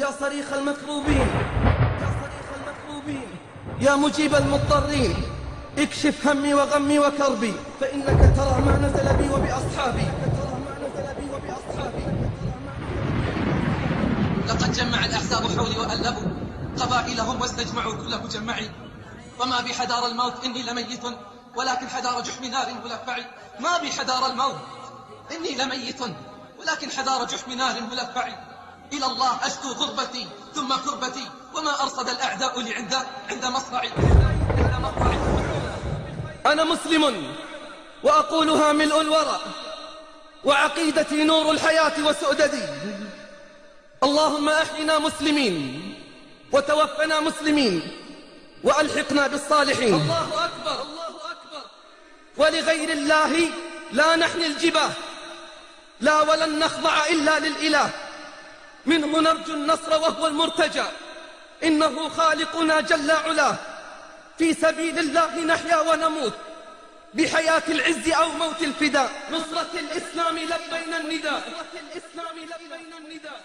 يا صريخ المكروبين يا صريخ المكروبين يا مجيب المضطرين. اكشف همي وغمي وكربي فإنك ترى ما نزل بي وبأصحابي. لقد جمع الأحزاب حولي وألبوا قبائلهم واستجمعوا كل مجمعي وما بي حدار الموت إني لميت ولكن حدار جحم نار ملفع. ما بي حدار الموت إني لميت ولكن حدار جحم نار ملفع. إلى الله أشكو غربتي ثم كربتي وما أرصد الأعداء لي عند عند مصرعي أنا مسلم وأقولها ملء الورى وعقيدتي نور الحياة وسؤددي. اللهم أحينا مسلمين وتوفنا مسلمين وألحقنا بالصالحين. الله أكبر الله أكبر. ولغير الله لا نحني الجباه لا ولن نخضع إلا للإله. منه نرجو النصر وهو المرتجى. إنه خالقنا جل علاه. في سبيل الله نحيا ونموت. بحياة العز أو موت الفداء. نصرة الإسلام لبينا النداء. نصرة الإسلام النداء.